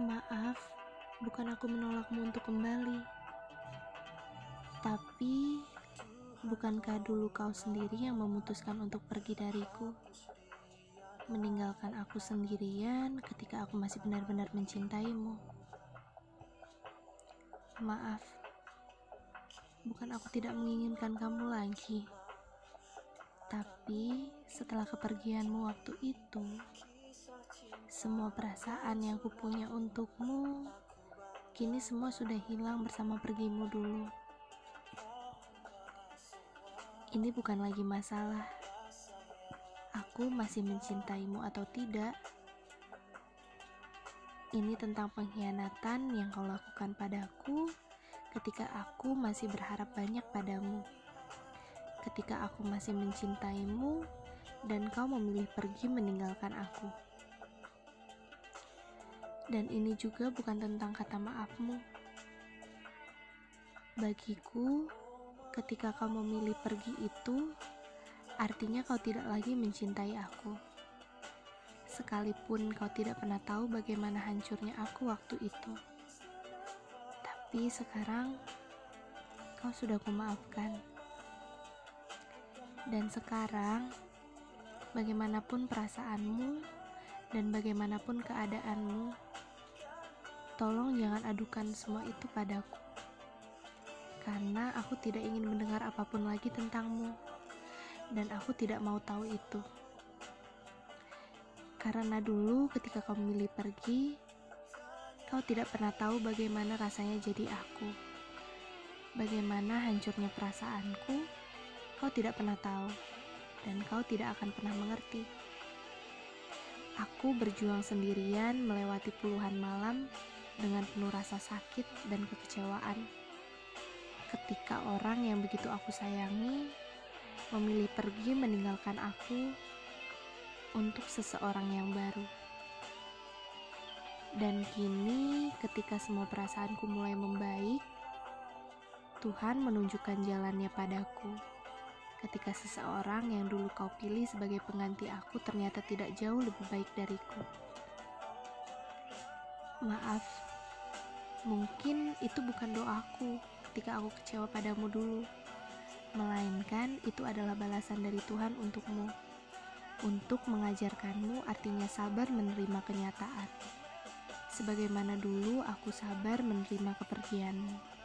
Maaf, bukan aku menolakmu untuk kembali. Tapi, bukankah dulu kau sendiri yang memutuskan untuk pergi dariku? Meninggalkan aku sendirian ketika aku masih benar-benar mencintaimu. Maaf, bukan aku tidak menginginkan kamu lagi. Tapi setelah kepergianmu waktu itu, semua perasaan yang kupunya untukmu kini semua sudah hilang bersama pergimu dulu. Ini bukan lagi masalah. Aku masih mencintaimu atau tidak. Ini tentang pengkhianatan yang kau lakukan padaku ketika aku masih berharap banyak padamu ketika aku masih mencintaimu dan kau memilih pergi meninggalkan aku. Dan ini juga bukan tentang kata maafmu. Bagiku, ketika kau memilih pergi itu, artinya kau tidak lagi mencintai aku. Sekalipun kau tidak pernah tahu bagaimana hancurnya aku waktu itu. Tapi sekarang, kau sudah kumaafkan. Dan sekarang, bagaimanapun perasaanmu dan bagaimanapun keadaanmu, tolong jangan adukan semua itu padaku. Karena aku tidak ingin mendengar apa pun lagi tentangmu, dan aku tidak mau tahu itu. Karena dulu ketika kau memilih pergi, kau tidak pernah tahu bagaimana rasanya jadi aku. Bagaimana hancurnya perasaanku Kau tidak pernah tahu, dan kau tidak akan pernah mengerti. Aku berjuang sendirian melewati puluhan malam dengan penuh rasa sakit dan kekecewaan. Ketika orang yang begitu aku sayangi memilih pergi meninggalkan aku untuk seseorang yang baru. Dan kini, ketika semua perasaanku mulai membaik, Tuhan menunjukkan jalannya padaku ketika seseorang yang dulu kau pilih sebagai pengganti aku ternyata tidak jauh lebih baik dariku. Maaf, mungkin itu bukan doaku ketika aku kecewa padamu dulu, melainkan itu adalah balasan dari Tuhan untukmu, untuk mengajarkanmu artinya sabar menerima kenyataan. Sebagaimana dulu aku sabar menerima kepergianmu.